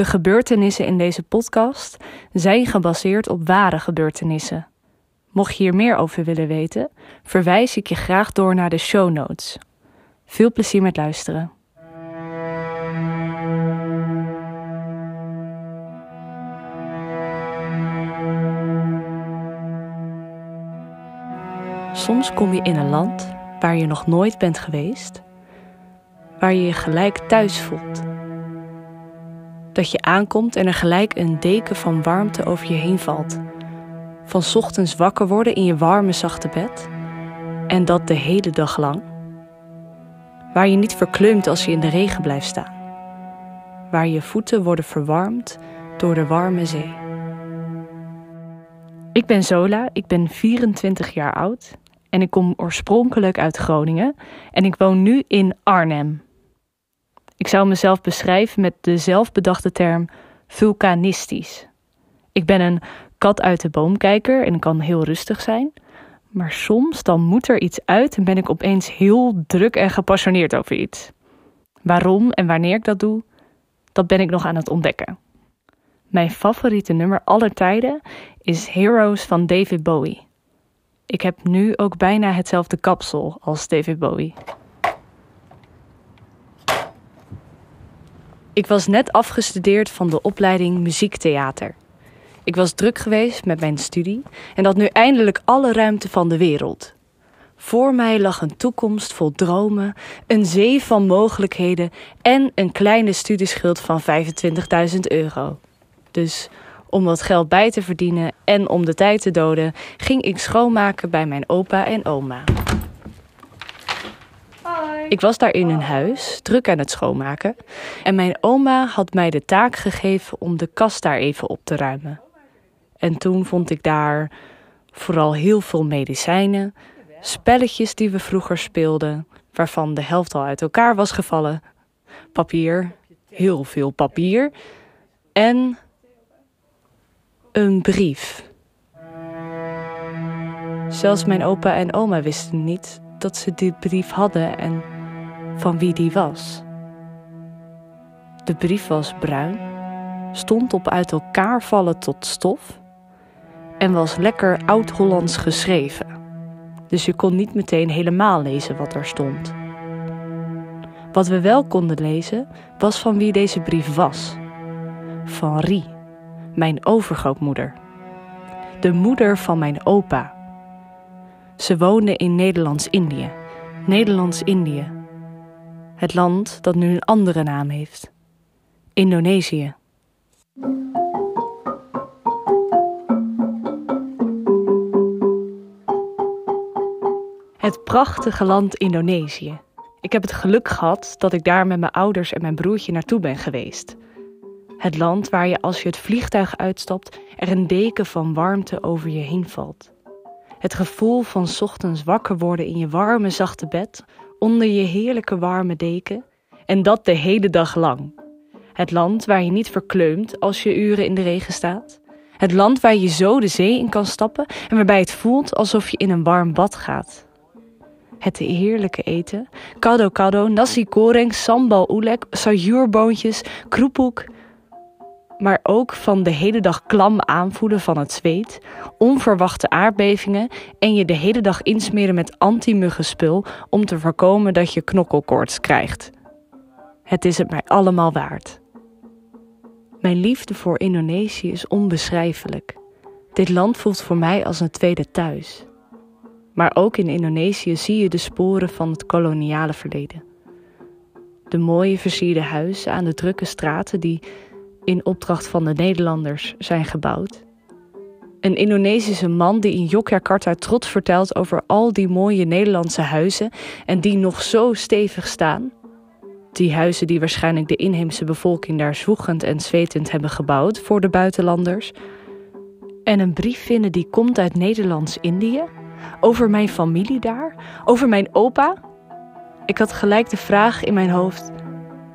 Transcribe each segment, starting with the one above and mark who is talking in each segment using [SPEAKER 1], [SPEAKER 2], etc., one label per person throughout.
[SPEAKER 1] De gebeurtenissen in deze podcast zijn gebaseerd op ware gebeurtenissen. Mocht je hier meer over willen weten, verwijs ik je graag door naar de show notes. Veel plezier met luisteren. Soms kom je in een land waar je nog nooit bent geweest, waar je je gelijk thuis voelt. Dat je aankomt en er gelijk een deken van warmte over je heen valt. Van ochtends wakker worden in je warme, zachte bed en dat de hele dag lang. Waar je niet verkleumd als je in de regen blijft staan. Waar je voeten worden verwarmd door de warme zee. Ik ben Zola, ik ben 24 jaar oud en ik kom oorspronkelijk uit Groningen en ik woon nu in Arnhem. Ik zou mezelf beschrijven met de zelfbedachte term vulkanistisch. Ik ben een kat uit de boomkijker en kan heel rustig zijn, maar soms dan moet er iets uit en ben ik opeens heel druk en gepassioneerd over iets. Waarom en wanneer ik dat doe, dat ben ik nog aan het ontdekken. Mijn favoriete nummer aller tijden is Heroes van David Bowie. Ik heb nu ook bijna hetzelfde kapsel als David Bowie. Ik was net afgestudeerd van de opleiding muziektheater. Ik was druk geweest met mijn studie en had nu eindelijk alle ruimte van de wereld. Voor mij lag een toekomst vol dromen, een zee van mogelijkheden en een kleine studieschuld van 25.000 euro. Dus om wat geld bij te verdienen en om de tijd te doden, ging ik schoonmaken bij mijn opa en oma. Ik was daar in hun huis, druk aan het schoonmaken. En mijn oma had mij de taak gegeven om de kast daar even op te ruimen. En toen vond ik daar vooral heel veel medicijnen, spelletjes die we vroeger speelden, waarvan de helft al uit elkaar was gevallen, papier, heel veel papier en een brief. Zelfs mijn opa en oma wisten niet dat ze dit brief hadden en van wie die was. De brief was bruin, stond op uit elkaar vallen tot stof en was lekker oud-Hollands geschreven. Dus je kon niet meteen helemaal lezen wat er stond. Wat we wel konden lezen was van wie deze brief was. Van Rie mijn overgrootmoeder. De moeder van mijn opa. Ze woonde in Nederlands-Indië. Nederlands-Indië. Het land dat nu een andere naam heeft. Indonesië. Het prachtige land Indonesië. Ik heb het geluk gehad dat ik daar met mijn ouders en mijn broertje naartoe ben geweest. Het land waar je als je het vliegtuig uitstapt er een deken van warmte over je heen valt. Het gevoel van ochtends wakker worden in je warme zachte bed onder je heerlijke warme deken en dat de hele dag lang. Het land waar je niet verkleumt als je uren in de regen staat. Het land waar je zo de zee in kan stappen en waarbij het voelt alsof je in een warm bad gaat. Het heerlijke eten, kado kado, nasi goreng, sambal oelek, sayurboontjes, kroepoek maar ook van de hele dag klam aanvoelen van het zweet, onverwachte aardbevingen en je de hele dag insmeren met anti-muggenspul om te voorkomen dat je knokkelkoorts krijgt. Het is het mij allemaal waard. Mijn liefde voor Indonesië is onbeschrijfelijk. Dit land voelt voor mij als een tweede thuis. Maar ook in Indonesië zie je de sporen van het koloniale verleden. De mooie versierde huizen aan de drukke straten die in opdracht van de Nederlanders zijn gebouwd. Een Indonesische man die in Yogyakarta trots vertelt over al die mooie Nederlandse huizen en die nog zo stevig staan. Die huizen die waarschijnlijk de inheemse bevolking daar zwoegend en zwetend hebben gebouwd voor de buitenlanders. En een brief vinden die komt uit Nederlands-Indië, over mijn familie daar, over mijn opa. Ik had gelijk de vraag in mijn hoofd: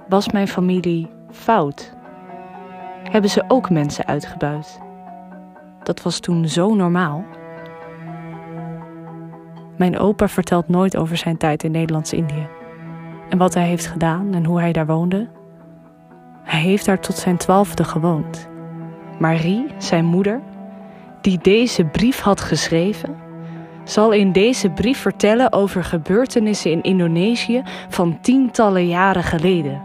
[SPEAKER 1] was mijn familie fout? Hebben ze ook mensen uitgebuit. Dat was toen zo normaal. Mijn opa vertelt nooit over zijn tijd in Nederlands-Indië en wat hij heeft gedaan en hoe hij daar woonde. Hij heeft daar tot zijn twaalfde gewoond. Marie, zijn moeder, die deze brief had geschreven, zal in deze brief vertellen over gebeurtenissen in Indonesië van tientallen jaren geleden.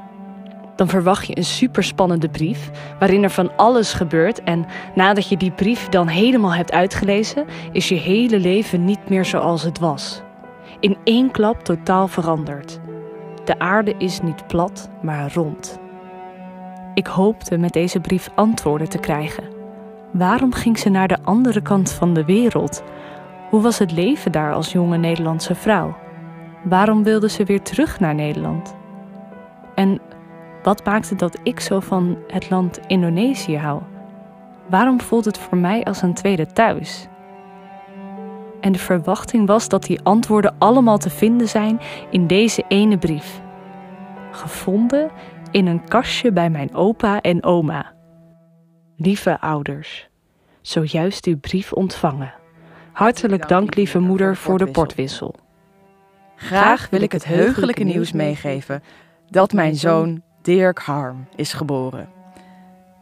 [SPEAKER 1] Dan verwacht je een superspannende brief waarin er van alles gebeurt en nadat je die brief dan helemaal hebt uitgelezen, is je hele leven niet meer zoals het was. In één klap totaal veranderd. De aarde is niet plat, maar rond. Ik hoopte met deze brief antwoorden te krijgen. Waarom ging ze naar de andere kant van de wereld? Hoe was het leven daar als jonge Nederlandse vrouw? Waarom wilde ze weer terug naar Nederland? En wat maakte dat ik zo van het land Indonesië hou? Waarom voelt het voor mij als een tweede thuis? En de verwachting was dat die antwoorden allemaal te vinden zijn in deze ene brief. Gevonden in een kastje bij mijn opa en oma. Lieve ouders, zojuist uw brief ontvangen. Hartelijk dank, lieve moeder, voor de portwissel.
[SPEAKER 2] Graag wil ik het heugelijke nieuws meegeven dat mijn zoon Dirk Harm is geboren.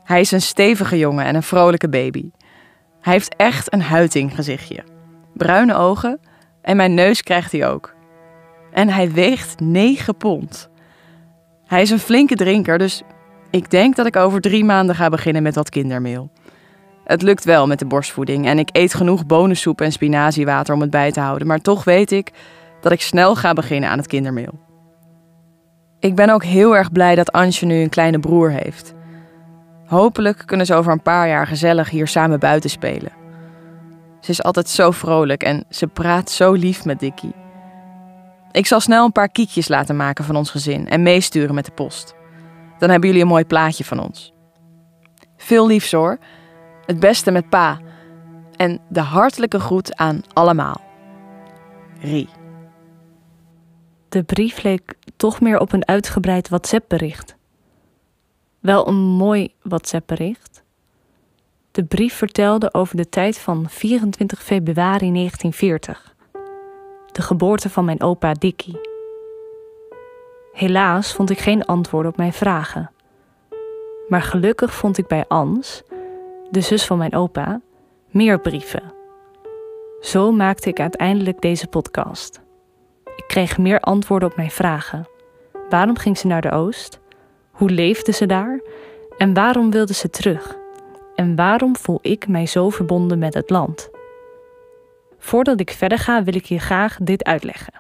[SPEAKER 2] Hij is een stevige jongen en een vrolijke baby. Hij heeft echt een huiting gezichtje. Bruine ogen en mijn neus krijgt hij ook. En hij weegt 9 pond. Hij is een flinke drinker, dus ik denk dat ik over drie maanden ga beginnen met wat kindermeel. Het lukt wel met de borstvoeding en ik eet genoeg bonensoep en spinaziewater om het bij te houden, maar toch weet ik dat ik snel ga beginnen aan het kindermeel. Ik ben ook heel erg blij dat Ansje nu een kleine broer heeft. Hopelijk kunnen ze over een paar jaar gezellig hier samen buiten spelen. Ze is altijd zo vrolijk en ze praat zo lief met Dickie. Ik zal snel een paar kiekjes laten maken van ons gezin en meesturen met de post. Dan hebben jullie een mooi plaatje van ons. Veel liefs hoor. Het beste met pa. En de hartelijke groet aan allemaal. Rie.
[SPEAKER 1] De brief leek toch meer op een uitgebreid WhatsApp-bericht. Wel een mooi WhatsApp-bericht. De brief vertelde over de tijd van 24 februari 1940, de geboorte van mijn opa Dickie. Helaas vond ik geen antwoord op mijn vragen. Maar gelukkig vond ik bij Ans, de zus van mijn opa, meer brieven. Zo maakte ik uiteindelijk deze podcast. Ik kreeg meer antwoorden op mijn vragen. Waarom ging ze naar de Oost? Hoe leefde ze daar? En waarom wilde ze terug? En waarom voel ik mij zo verbonden met het land? Voordat ik verder ga, wil ik je graag dit uitleggen.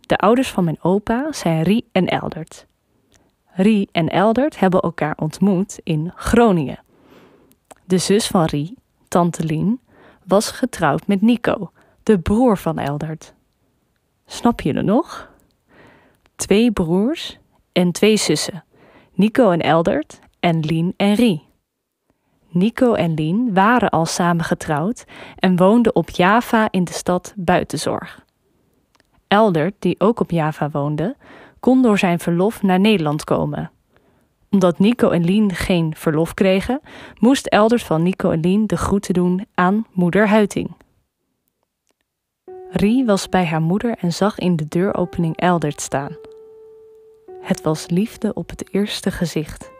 [SPEAKER 1] De ouders van mijn opa zijn Rie en Eldert. Rie en Eldert hebben elkaar ontmoet in Groningen. De zus van Rie, tante Lien, was getrouwd met Nico, de broer van Eldert. Snap je er nog? Twee broers en twee zussen, Nico en Eldert en Lien en Rie. Nico en Lien waren al samen getrouwd en woonden op Java in de stad Buitenzorg. Eldert, die ook op Java woonde, kon door zijn verlof naar Nederland komen. Omdat Nico en Lien geen verlof kregen, moest Eldert van Nico en Lien de groeten doen aan moeder Huiting. Rie was bij haar moeder en zag in de deuropening Eldert staan. Het was liefde op het eerste gezicht.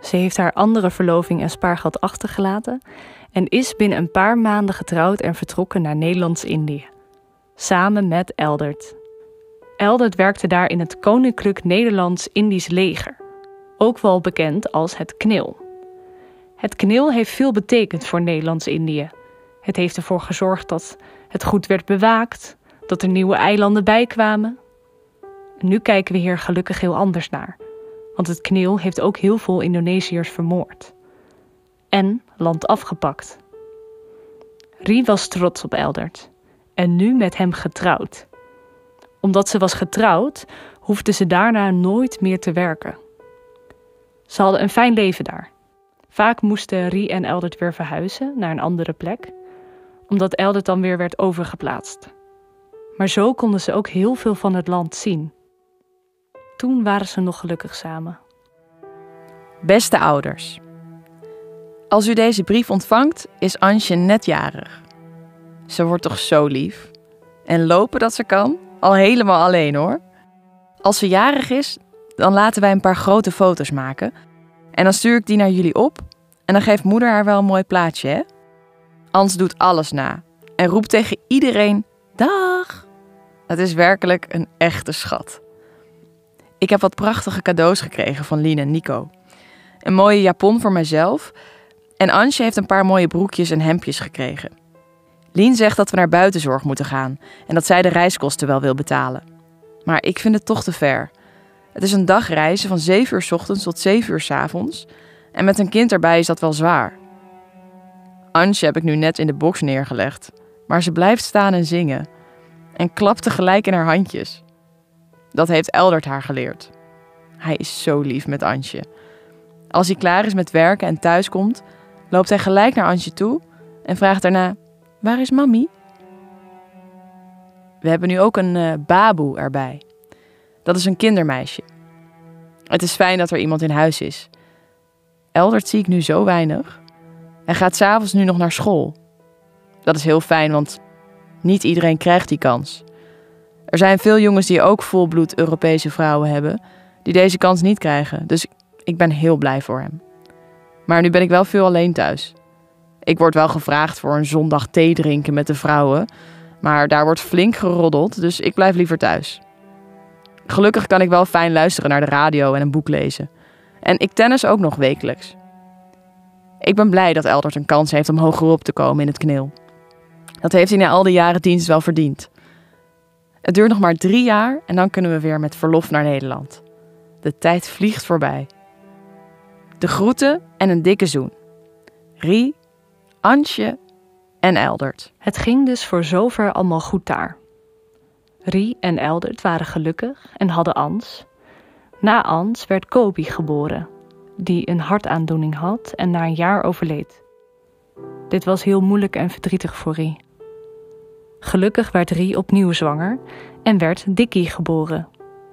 [SPEAKER 1] Ze heeft haar andere verloving en spaargeld achtergelaten en is binnen een paar maanden getrouwd en vertrokken naar Nederlands-Indië. Samen met Eldert. Eldert werkte daar in het Koninklijk Nederlands-Indisch leger, ook wel bekend als het KNIL. Het KNIL heeft veel betekend voor Nederlands-Indië. Het heeft ervoor gezorgd dat het goed werd bewaakt, dat er nieuwe eilanden bijkwamen. Nu kijken we hier gelukkig heel anders naar, want het KNIL heeft ook heel veel Indonesiërs vermoord. En land afgepakt. Rie was trots op Eldert en nu met hem getrouwd. Omdat ze was getrouwd, hoefde ze daarna nooit meer te werken. Ze hadden een fijn leven daar. Vaak moesten Rie en Eldert weer verhuizen naar een andere plek, omdat Eldert dan weer werd overgeplaatst. Maar zo konden ze ook heel veel van het land zien. Toen waren ze nog gelukkig samen.
[SPEAKER 2] Beste ouders. Als u deze brief ontvangt, is Ansje net jarig. Ze wordt toch zo lief. En lopen dat ze kan, al helemaal alleen hoor. Als ze jarig is, dan laten wij een paar grote foto's maken En dan stuur ik die naar jullie op en dan geeft moeder haar wel een mooi plaatje, hè? Ans doet alles na en roept tegen iedereen: Dag! Het is werkelijk een echte schat. Ik heb wat prachtige cadeaus gekregen van Lien en Nico. Een mooie japon voor mijzelf. En Ansje heeft een paar mooie broekjes en hemdjes gekregen. Lien zegt dat we naar buitenzorg moeten gaan en dat zij de reiskosten wel wil betalen. Maar ik vind het toch te ver. Het is een dag reizen van 7 uur s ochtends tot 7 uur s avonds. En met een kind erbij is dat wel zwaar. Ansje heb ik nu net in de box neergelegd. Maar ze blijft staan en zingen. En klapt tegelijk in haar handjes. Dat heeft Eldert haar geleerd. Hij is zo lief met Ansje. Als hij klaar is met werken en thuis komt, loopt hij gelijk naar Ansje toe en vraagt daarna: Waar is mami? We hebben nu ook een uh, baboe erbij. Dat is een kindermeisje. Het is fijn dat er iemand in huis is. Eldert zie ik nu zo weinig. Hij gaat s'avonds nu nog naar school. Dat is heel fijn, want niet iedereen krijgt die kans. Er zijn veel jongens die ook volbloed Europese vrouwen hebben, die deze kans niet krijgen. Dus ik ben heel blij voor hem. Maar nu ben ik wel veel alleen thuis. Ik word wel gevraagd voor een zondag thee drinken met de vrouwen, maar daar wordt flink geroddeld, dus ik blijf liever thuis. Gelukkig kan ik wel fijn luisteren naar de radio en een boek lezen. En ik tennis ook nog wekelijks. Ik ben blij dat Eldert een kans heeft om hogerop te komen in het kneel. Dat heeft hij na al die jaren dienst wel verdiend. Het duurt nog maar drie jaar en dan kunnen we weer met verlof naar Nederland. De tijd vliegt voorbij. De groeten en een dikke zoen. Rie, Ansje en Eldert.
[SPEAKER 1] Het ging dus voor zover allemaal goed daar. Rie en Eldert waren gelukkig en hadden Ans. Na Ans werd Kobi geboren, die een hartaandoening had en na een jaar overleed. Dit was heel moeilijk en verdrietig voor Rie. Gelukkig werd Rie opnieuw zwanger en werd Dikkie geboren,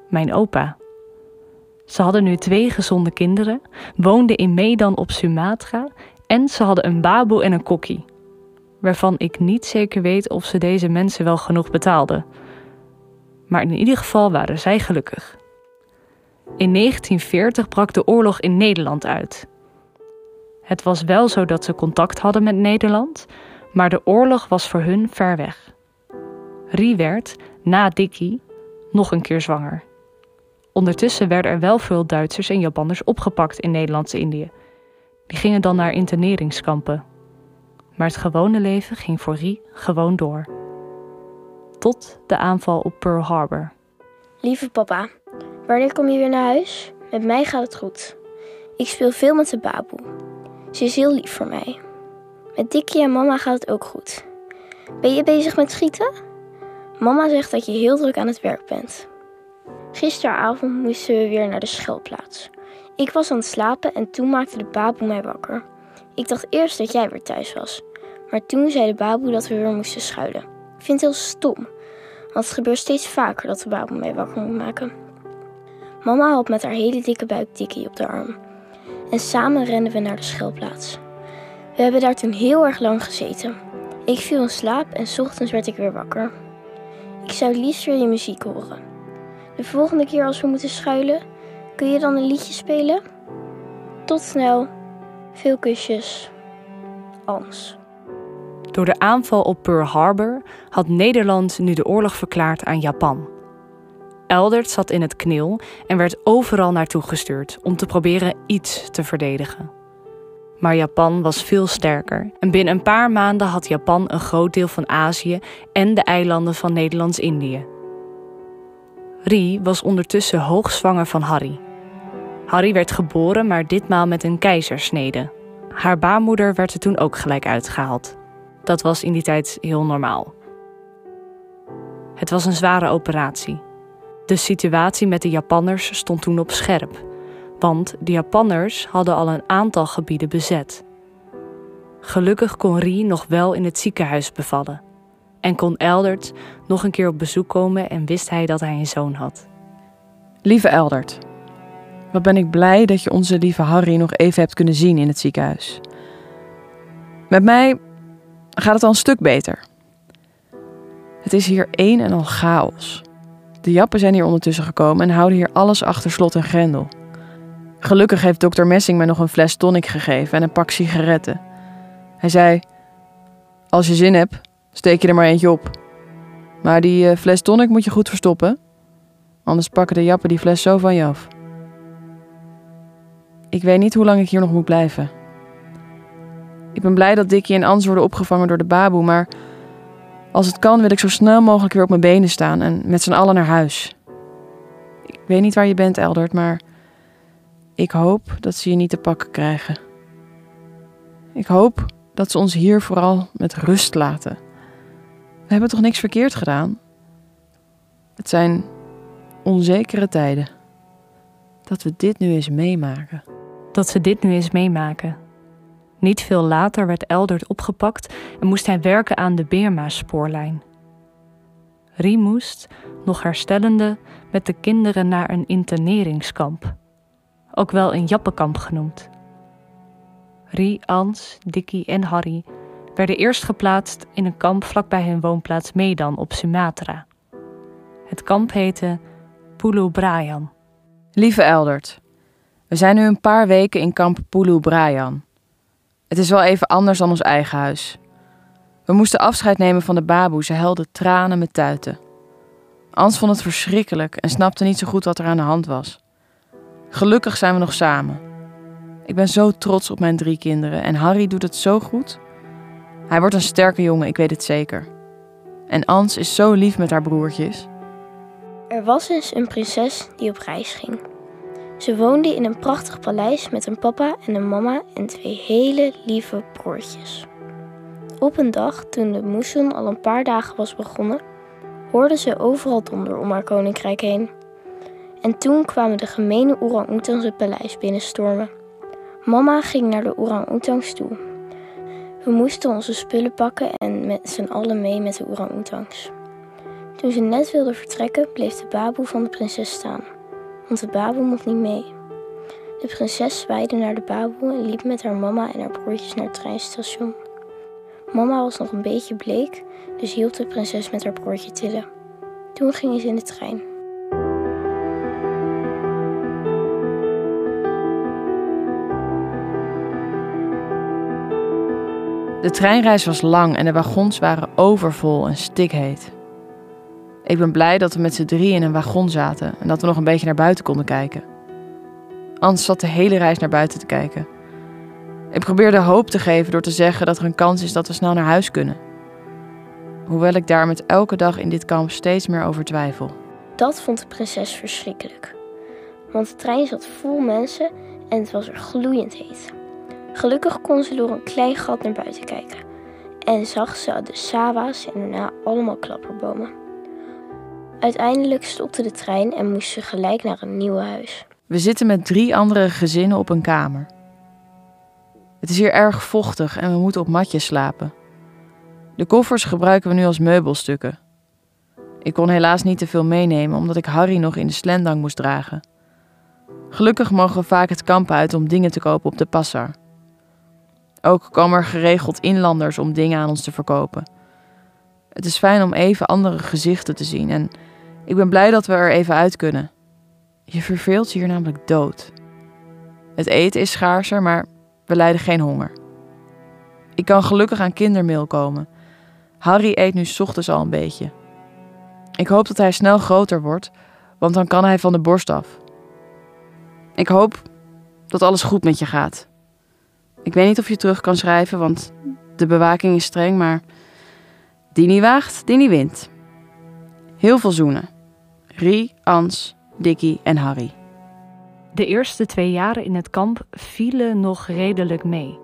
[SPEAKER 1] mijn opa. Ze hadden nu twee gezonde kinderen, woonden in Medan op Sumatra en ze hadden een baboe en een kokkie. Waarvan ik niet zeker weet of ze deze mensen wel genoeg betaalden. Maar in ieder geval waren zij gelukkig. In 1940 brak de oorlog in Nederland uit. Het was wel zo dat ze contact hadden met Nederland, maar de oorlog was voor hun ver weg. Rie werd, na Dickie, nog een keer zwanger. Ondertussen werden er wel veel Duitsers en Japanners opgepakt in Nederlands-Indië. Die gingen dan naar interneringskampen. Maar het gewone leven ging voor Rie gewoon door. Tot de aanval op Pearl Harbor.
[SPEAKER 3] Lieve papa, wanneer kom je weer naar huis? Met mij gaat het goed. Ik speel veel met de baboe. Ze is heel lief voor mij. Met Dikkie en mama gaat het ook goed. Ben je bezig met schieten? Mama zegt dat je heel druk aan het werk bent. Gisteravond moesten we weer naar de schuilplaats. Ik was aan het slapen en toen maakte de baboe mij wakker. Ik dacht eerst dat jij weer thuis was. Maar toen zei de baboe dat we weer moesten schuilen. Ik vind het heel stom. Want het gebeurt steeds vaker dat de baboe mij wakker moet maken. Mama had met haar hele dikke buik Dikkie op de arm. En samen renden we naar de schuilplaats. We hebben daar toen heel erg lang gezeten. Ik viel in slaap en ochtends werd ik weer wakker. Ik zou liefst weer je muziek horen. De volgende keer als we moeten schuilen, kun je dan een liedje spelen? Tot snel. Veel kusjes. Ans.
[SPEAKER 1] Door de aanval op Pearl Harbor had Nederland nu de oorlog verklaard aan Japan. Eldert zat in het knil en werd overal naartoe gestuurd om te proberen iets te verdedigen. Maar Japan was veel sterker en binnen een paar maanden had Japan een groot deel van Azië en de eilanden van Nederlands-Indië. Rie was ondertussen hoogzwanger van Harry. Harry werd geboren, maar ditmaal met een keizersnede. Haar baarmoeder werd er toen ook gelijk uitgehaald. Dat was in die tijd heel normaal. Het was een zware operatie. De situatie met de Japanners stond toen op scherp, want de Japanners hadden al een aantal gebieden bezet. Gelukkig kon Rie nog wel in het ziekenhuis bevallen en kon Eldert nog een keer op bezoek komen en wist hij dat hij een zoon had.
[SPEAKER 2] Lieve Eldert, wat ben ik blij dat je onze lieve Harry nog even hebt kunnen zien in het ziekenhuis. Met mij gaat het al een stuk beter. Het is hier één en al chaos. De jappen zijn hier ondertussen gekomen en houden hier alles achter slot en grendel. Gelukkig heeft dokter Messing mij nog een fles tonic gegeven en een pak sigaretten. Hij zei: Als je zin hebt, steek je er maar eentje op. Maar die uh, fles tonic moet je goed verstoppen. Anders pakken de jappen die fles zo van je af. Ik weet niet hoe lang ik hier nog moet blijven. Ik ben blij dat Dickie en Ans worden opgevangen door de baboe, maar als het kan wil ik zo snel mogelijk weer op mijn benen staan en met z'n allen naar huis. Ik weet niet waar je bent, Eldert, maar ik hoop dat ze je niet te pakken krijgen. Ik hoop dat ze ons hier vooral met rust laten. We hebben toch niks verkeerd gedaan? Het zijn onzekere tijden. Dat we dit nu eens meemaken.
[SPEAKER 1] Dat ze dit nu eens meemaken. Niet veel later werd Eldert opgepakt en moest hij werken aan de Beerma-spoorlijn. Rie moest, nog herstellende, met de kinderen naar een interneringskamp. Ook wel een jappenkamp genoemd. Rie, Ans, Dikkie en Harry werden eerst geplaatst in een kamp vlakbij hun woonplaats Medan op Sumatra. Het kamp heette Pulu Brayan.
[SPEAKER 2] Lieve Eldert, we zijn nu een paar weken in kamp Pulu Brayan. Het is wel even anders dan ons eigen huis. We moesten afscheid nemen van de baboe, ze helde tranen met tuiten. Ans vond het verschrikkelijk en snapte niet zo goed wat er aan de hand was. Gelukkig zijn we nog samen. Ik ben zo trots op mijn drie kinderen en Harry doet het zo goed. Hij wordt een sterke jongen, ik weet het zeker. En Ans is zo lief met haar broertjes.
[SPEAKER 3] Er was eens een prinses die op reis ging. Ze woonde in een prachtig paleis met een papa en een mama en twee hele lieve broertjes. Op een dag, toen de moesson al een paar dagen was begonnen, hoorde ze overal donder om haar koninkrijk heen. En toen kwamen de gemene orang-oetangs het paleis binnenstormen. Mama ging naar de orang-oetangs toe. We moesten onze spullen pakken en met z'n allen mee met de orang-oetangs. Toen ze net wilden vertrekken, bleef de baboe van de prinses staan, want de baboe mocht niet mee. De prinses zwaaide naar de baboe en liep met haar mama en haar broertjes naar het treinstation. Mama was nog een beetje bleek, dus hielp de prinses met haar broertje tillen. Toen gingen ze in de trein.
[SPEAKER 2] De treinreis was lang en de wagons waren overvol en stikheet. Ik ben blij dat we met z'n drie in een wagon zaten en dat we nog een beetje naar buiten konden kijken. Ans zat de hele reis naar buiten te kijken. Ik probeerde hoop te geven door te zeggen dat er een kans is dat we snel naar huis kunnen. Hoewel ik daar met elke dag in dit kamp steeds meer over twijfel.
[SPEAKER 3] Dat vond de prinses verschrikkelijk. Want de trein zat vol mensen en het was er gloeiend heet. Gelukkig kon ze door een klein gat naar buiten kijken en zag ze de sawa's en daarna allemaal klapperbomen. Uiteindelijk stopte de trein en moest ze gelijk naar een nieuw huis.
[SPEAKER 2] We zitten met drie andere gezinnen op een kamer. Het is hier erg vochtig en we moeten op matjes slapen. De koffers gebruiken we nu als meubelstukken. Ik kon helaas niet te veel meenemen omdat ik Harry nog in de slendang moest dragen. Gelukkig mogen we vaak het kamp uit om dingen te kopen op de passar. Ook komen er geregeld inlanders om dingen aan ons te verkopen. Het is fijn om even andere gezichten te zien en ik ben blij dat we er even uit kunnen. Je verveelt je hier namelijk dood. Het eten is schaarser, maar we lijden geen honger. Ik kan gelukkig aan kindermeel komen. Harry eet nu ochtends al een beetje. Ik hoop dat hij snel groter wordt, want dan kan hij van de borst af. Ik hoop dat alles goed met je gaat. Ik weet niet of je terug kan schrijven, want de bewaking is streng, maar die niet waagt, die niet wint. Heel veel zoenen. Rie, Ans, Dickie en Harry.
[SPEAKER 1] De eerste twee jaren in het kamp vielen nog redelijk mee.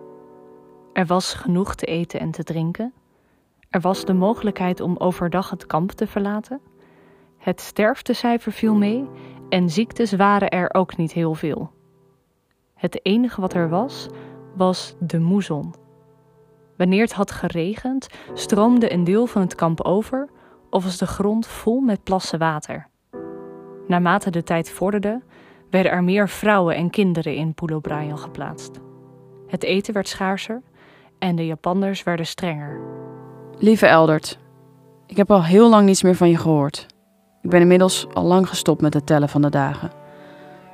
[SPEAKER 1] Er was genoeg te eten en te drinken. Er was de mogelijkheid om overdag het kamp te verlaten. Het sterftecijfer viel mee en ziektes waren er ook niet heel veel. Het enige wat er was, was de moezon. Wanneer het had geregend, stroomde een deel van het kamp over of was de grond vol met plassen water. Naarmate de tijd vorderde, werden er meer vrouwen en kinderen in Pulo geplaatst. Het eten werd schaarser en de Japanners werden strenger.
[SPEAKER 2] Lieve Eldert, ik heb al heel lang niets meer van je gehoord. Ik ben inmiddels al lang gestopt met het tellen van de dagen.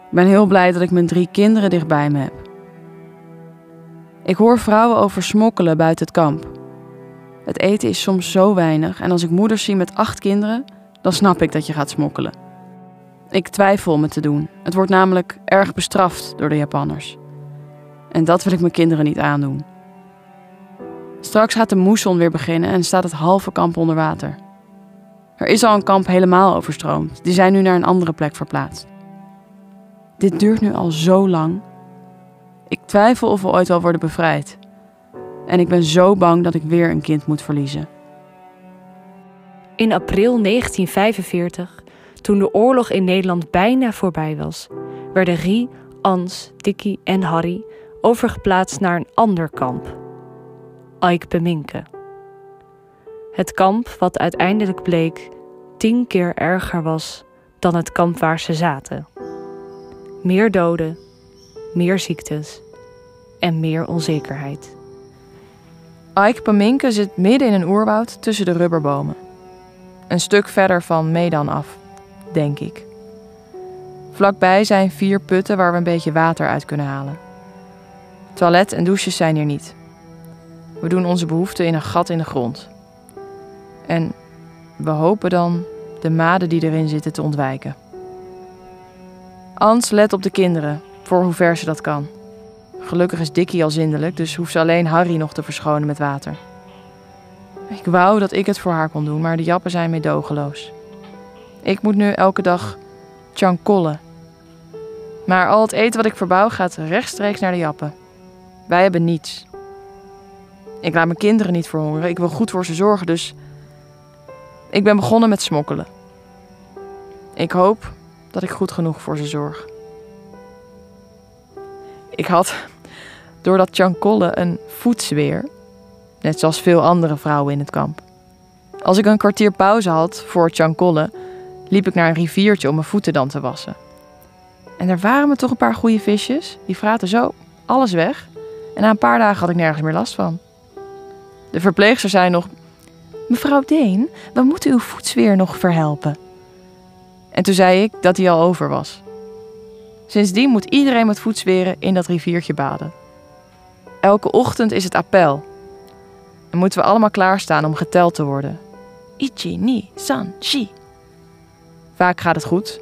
[SPEAKER 2] Ik ben heel blij dat ik mijn drie kinderen dichtbij me heb. Ik hoor vrouwen over smokkelen buiten het kamp. Het eten is soms zo weinig en als ik moeders zie met acht kinderen, dan snap ik dat je gaat smokkelen. Ik twijfel om het te doen. Het wordt namelijk erg bestraft door de Japanners. En dat wil ik mijn kinderen niet aandoen. Straks gaat de moesson weer beginnen en staat het halve kamp onder water. Er is al een kamp helemaal overstroomd. Die zijn nu naar een andere plek verplaatst. Dit duurt nu al zo lang. Ik twijfel of we ooit wel worden bevrijd. En ik ben zo bang dat ik weer een kind moet verliezen.
[SPEAKER 1] In april 1945, toen de oorlog in Nederland bijna voorbij was, werden Rie, Ans, Dikkie en Harry overgeplaatst naar een ander kamp. Eikbeminke. Het kamp wat uiteindelijk bleek tien keer erger was dan het kamp waar ze zaten. Meer doden, meer ziektes en meer onzekerheid.
[SPEAKER 2] Eikbeminke zit midden in een oerwoud tussen de rubberbomen. Een stuk verder van Medan af, denk ik. Vlakbij zijn vier putten waar we een beetje water uit kunnen halen. Toilet en douches zijn hier niet. We doen onze behoeften in een gat in de grond. En we hopen dan de maden die erin zitten te ontwijken. Ans let op de kinderen, voor hoe ver ze dat kan. Gelukkig is Dickie al zindelijk, dus hoeft ze alleen Harry nog te verschonen met water. Ik wou dat ik het voor haar kon doen, maar de jappen zijn meedogenloos. Ik moet nu elke dag chankollen. Maar al het eten wat ik verbouw gaat rechtstreeks naar de jappen. Wij hebben niets. Ik laat mijn kinderen niet verhongeren. Ik wil goed voor ze zorgen, dus ik ben begonnen met smokkelen. Ik hoop dat ik goed genoeg voor ze zorg. Ik had door dat Chankolle een voetzweer, net zoals veel andere vrouwen in het kamp. Als ik een kwartier pauze had voor Chankolle, liep ik naar een riviertje om mijn voeten dan te wassen. En er waren me toch een paar goede visjes, die vraten zo alles weg. En na een paar dagen had ik nergens meer last van. De verpleegster zei nog: Mevrouw Deen, we moeten uw voetzweer nog verhelpen. En toen zei ik dat hij al over was. Sindsdien moet iedereen met voetzweren in dat riviertje baden. Elke ochtend is het appel. En moeten we allemaal klaarstaan om geteld te worden. Ichi, ni, san, shi. Vaak gaat het goed.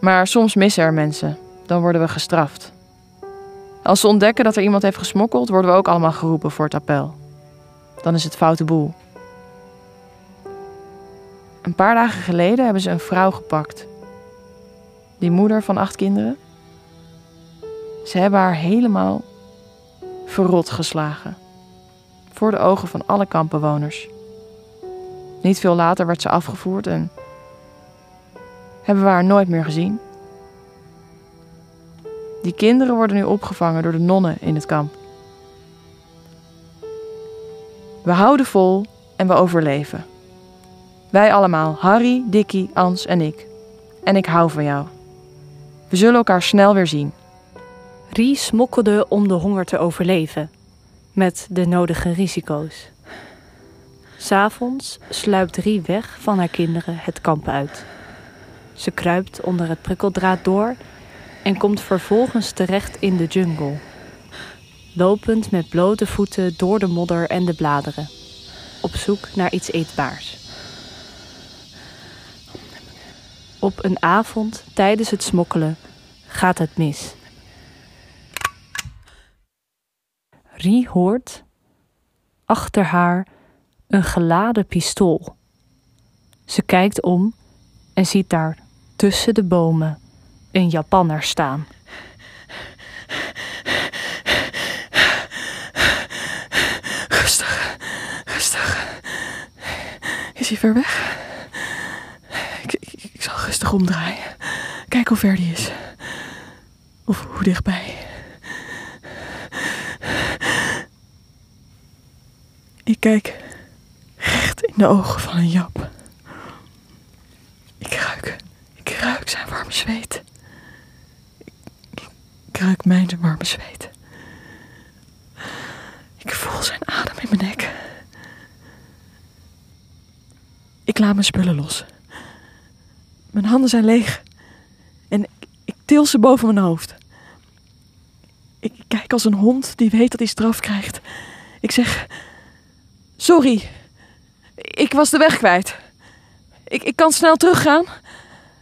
[SPEAKER 2] Maar soms missen er mensen. Dan worden we gestraft. Als ze ontdekken dat er iemand heeft gesmokkeld, worden we ook allemaal geroepen voor het appel. Dan is het foute boel. Een paar dagen geleden hebben ze een vrouw gepakt. Die moeder van acht kinderen. Ze hebben haar helemaal verrot geslagen. Voor de ogen van alle kampbewoners. Niet veel later werd ze afgevoerd en hebben we haar nooit meer gezien. Die kinderen worden nu opgevangen door de nonnen in het kamp. We houden vol en we overleven. Wij allemaal, Harry, Dickie, Ans en ik. En ik hou van jou. We zullen elkaar snel weer zien.
[SPEAKER 1] Rie smokkelde om de honger te overleven, met de nodige risico's. S'avonds sluipt Rie weg van haar kinderen het kamp uit. Ze kruipt onder het prikkeldraad door en komt vervolgens terecht in de jungle. Lopend met blote voeten door de modder en de bladeren, op zoek naar iets eetbaars. Op een avond tijdens het smokkelen gaat het mis. Rie hoort achter haar een geladen pistool. Ze kijkt om en ziet daar tussen de bomen een Japanner staan.
[SPEAKER 2] Rustig, rustig. Is hij ver weg? Ik, ik, ik zal rustig omdraaien. Kijk hoe ver die is. Of hoe dichtbij. Ik kijk recht in de ogen van een Jap. Ik ruik, ik ruik zijn warme zweet. Ik, ik ruik mijn warme zweet. Ik voel zijn adem in mijn nek. Ik laat mijn spullen los. Mijn handen zijn leeg. En ik til ze boven mijn hoofd. Ik kijk als een hond die weet dat hij straf krijgt. Ik zeg: Sorry, ik was de weg kwijt. Ik, ik kan snel teruggaan.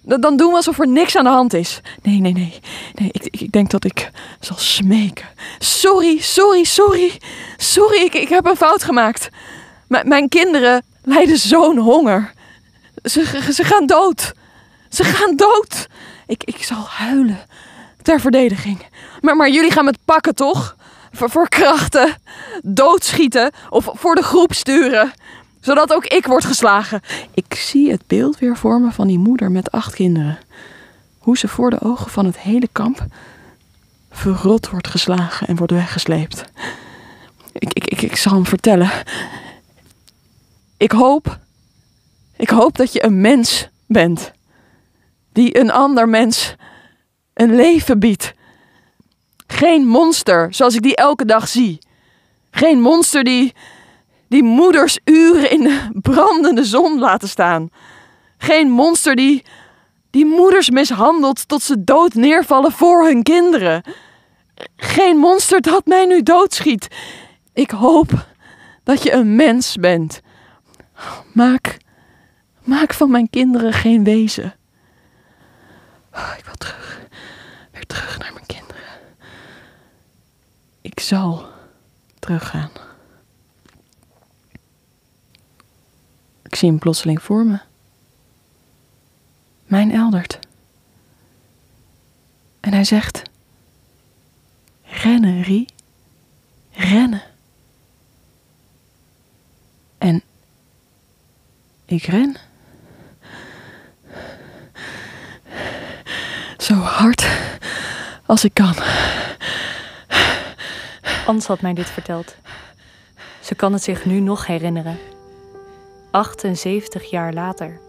[SPEAKER 2] Dan, dan doen we alsof er niks aan de hand is. Nee, nee, nee. nee ik, ik denk dat ik zal smeken. Sorry, sorry, sorry. Sorry, ik, ik heb een fout gemaakt. Mijn kinderen lijden zo'n honger. Ze, ze gaan dood. Ze gaan dood. Ik, ik zal huilen. Ter verdediging. Maar, maar jullie gaan me pakken, toch? Voor, krachten. Doodschieten. Of voor de groep sturen zodat ook ik word geslagen. Ik zie het beeld weer voor me van die moeder met acht kinderen. Hoe ze voor de ogen van het hele kamp verrot wordt geslagen en wordt weggesleept. Ik, ik, ik, ik zal hem vertellen. Ik hoop, ik hoop dat je een mens bent. Die een ander mens een leven biedt. Geen monster zoals ik die elke dag zie. Geen monster die die moeders uren in de brandende zon laten staan. Geen monster die, die moeders mishandelt tot ze dood neervallen voor hun kinderen. Geen monster dat mij nu doodschiet. Ik hoop dat je een mens bent. Maak, maak van mijn kinderen geen wezen. Ik wil terug, weer terug naar mijn kinderen. Zal teruggaan. Ik zie hem plotseling voor me. Mijn Eldert. En hij zegt: Rennen, Rie. Rennen. En ik ren. Zo hard als ik kan.
[SPEAKER 1] Ans had mij dit verteld. Ze kan het zich nu nog herinneren. 78 jaar later.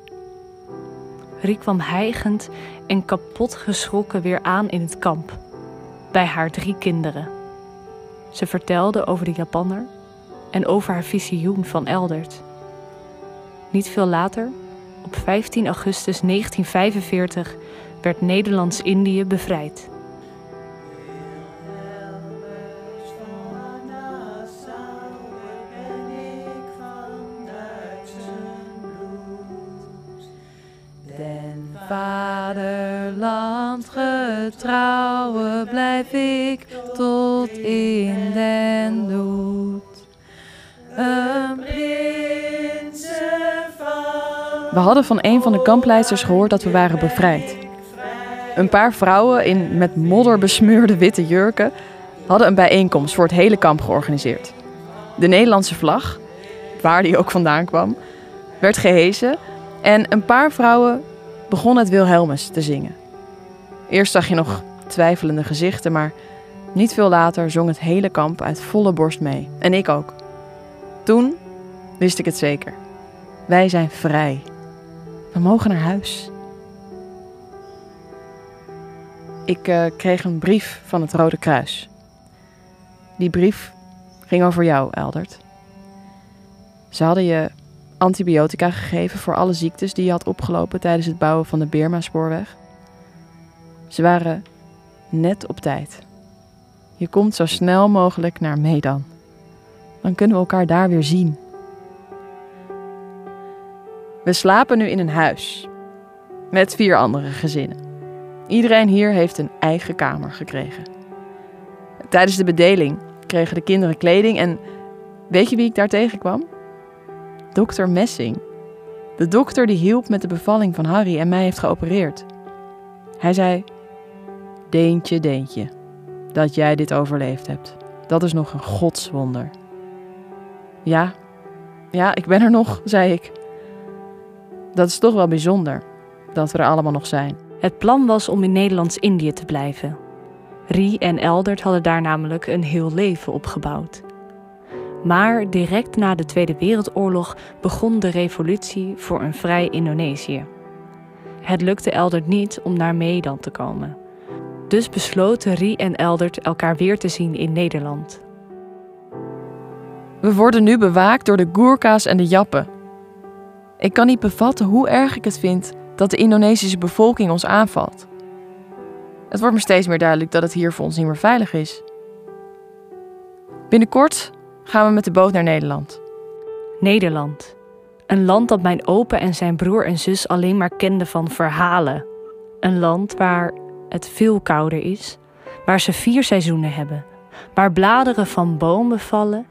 [SPEAKER 1] Rie kwam hijgend en kapot geschrokken weer aan in het kamp, bij haar drie kinderen. Ze vertelde over de Japanner en over haar visioen van Eldert. Niet veel later, op 15 augustus 1945, werd Nederlands-Indië bevrijd.
[SPEAKER 2] We hadden van een van de kampleiders gehoord dat we waren bevrijd. Een paar vrouwen in met modder besmeurde witte jurken hadden een bijeenkomst voor het hele kamp georganiseerd. De Nederlandse vlag, waar die ook vandaan kwam, werd gehezen en een paar vrouwen begon het Wilhelmus te zingen. Eerst zag je nog twijfelende gezichten, maar niet veel later zong het hele kamp uit volle borst mee. En ik ook. Toen wist ik het zeker. Wij zijn vrij. We mogen naar huis. Ik uh, kreeg een brief van het Rode Kruis. Die brief ging over jou, Eldert. Ze hadden je antibiotica gegeven voor alle ziektes die je had opgelopen tijdens het bouwen van de Birma-spoorweg. Ze waren net op tijd. Je komt zo snel mogelijk naar Medan. Dan kunnen we elkaar daar weer zien. We slapen nu in een huis met vier andere gezinnen. Iedereen hier heeft een eigen kamer gekregen. Tijdens de bedeling kregen de kinderen kleding en weet je wie ik daar tegenkwam? Dokter Messing. De dokter die hielp met de bevalling van Harry en mij heeft geopereerd. Hij zei: Deentje, Deentje, dat jij dit overleefd hebt. Dat is nog een godswonder. Ja, ja, ik ben er nog, zei ik. Dat is toch wel bijzonder dat we er allemaal nog zijn.
[SPEAKER 1] Het plan was om in Nederlands-Indië te blijven. Rie en Eldert hadden daar namelijk een heel leven opgebouwd. Maar direct na de Tweede Wereldoorlog begon de revolutie voor een vrij Indonesië. Het lukte Eldert niet om naar Medan te komen. Dus besloten Rie en Eldert elkaar weer te zien in Nederland.
[SPEAKER 2] We worden nu bewaakt door de Gurkha's en de Jappen. Ik kan niet bevatten hoe erg ik het vind dat de Indonesische bevolking ons aanvalt. Het wordt me steeds meer duidelijk dat het hier voor ons niet meer veilig is. Binnenkort gaan we met de boot naar Nederland.
[SPEAKER 1] Nederland. Een land dat mijn opa en zijn broer en zus alleen maar kenden van verhalen. Een land waar het veel kouder is, waar ze vier seizoenen hebben, waar bladeren van bomen vallen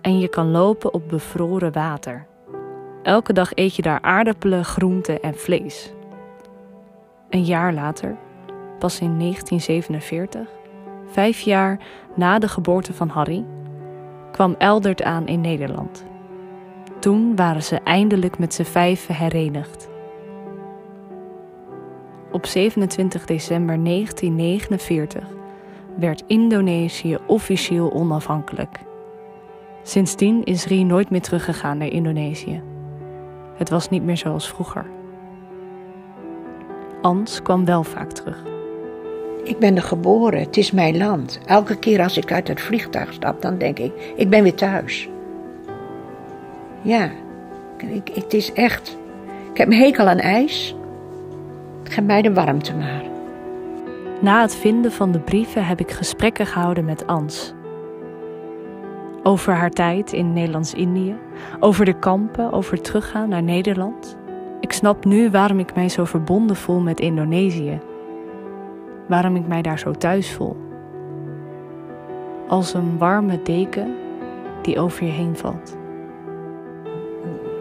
[SPEAKER 1] en je kan lopen op bevroren water. Elke dag eet je daar aardappelen, groenten en vlees. Een jaar later, pas in 1947, vijf jaar na de geboorte van Harry, kwam Eldert aan in Nederland. Toen waren ze eindelijk met z'n vijven herenigd. Op 27 december 1949 werd Indonesië officieel onafhankelijk. Sindsdien is Rie nooit meer teruggegaan naar Indonesië. Het was niet meer zoals vroeger. Ans kwam wel vaak terug.
[SPEAKER 4] Ik ben er geboren, het is mijn land. Elke keer als ik uit het vliegtuig stap, dan denk ik, ik ben weer thuis. Ja, ik, het is echt. Ik heb een hekel aan ijs. Geef mij de warmte maar.
[SPEAKER 1] Na het vinden van de brieven heb ik gesprekken gehouden met Ans. Over haar tijd in Nederlands-Indië, over de kampen, over teruggaan naar Nederland. Ik snap nu waarom ik mij zo verbonden voel met Indonesië. Waarom ik mij daar zo thuis voel. Als een warme deken die over je heen valt.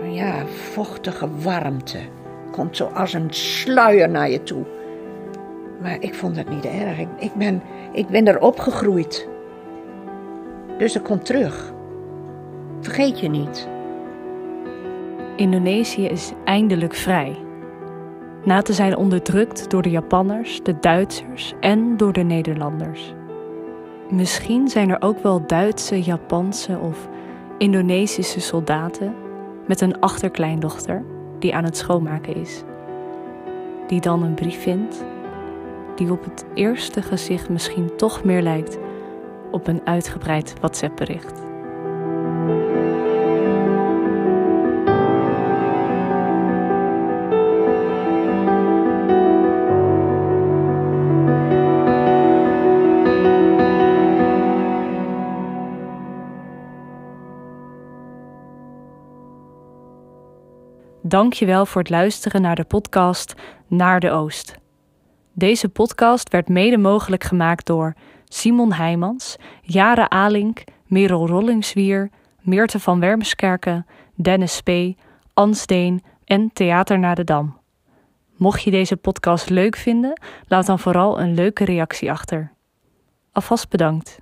[SPEAKER 4] Ja, vochtige warmte. Komt zo als een sluier naar je toe. Maar ik vond het niet erg. Ik, ben, ik ben er opgegroeid. Dus ik kom terug. Vergeet je niet.
[SPEAKER 1] Indonesië is eindelijk vrij. Na te zijn onderdrukt door de Japanners, de Duitsers en door de Nederlanders. Misschien zijn er ook wel Duitse, Japanse of Indonesische soldaten met een achterkleindochter die aan het schoonmaken is. Die dan een brief vindt die op het eerste gezicht misschien toch meer lijkt op een uitgebreid WhatsApp-bericht. Dankjewel voor het luisteren naar de podcast Naar de Oost. Deze podcast werd mede mogelijk gemaakt door Simon Heijmans, Jare Alink, Merel Rollingswier, Meerte van Wermskerken, Dennis Spee, Ansdeen en Theater naar de Dam. Mocht je deze podcast leuk vinden, laat dan vooral een leuke reactie achter. Alvast bedankt.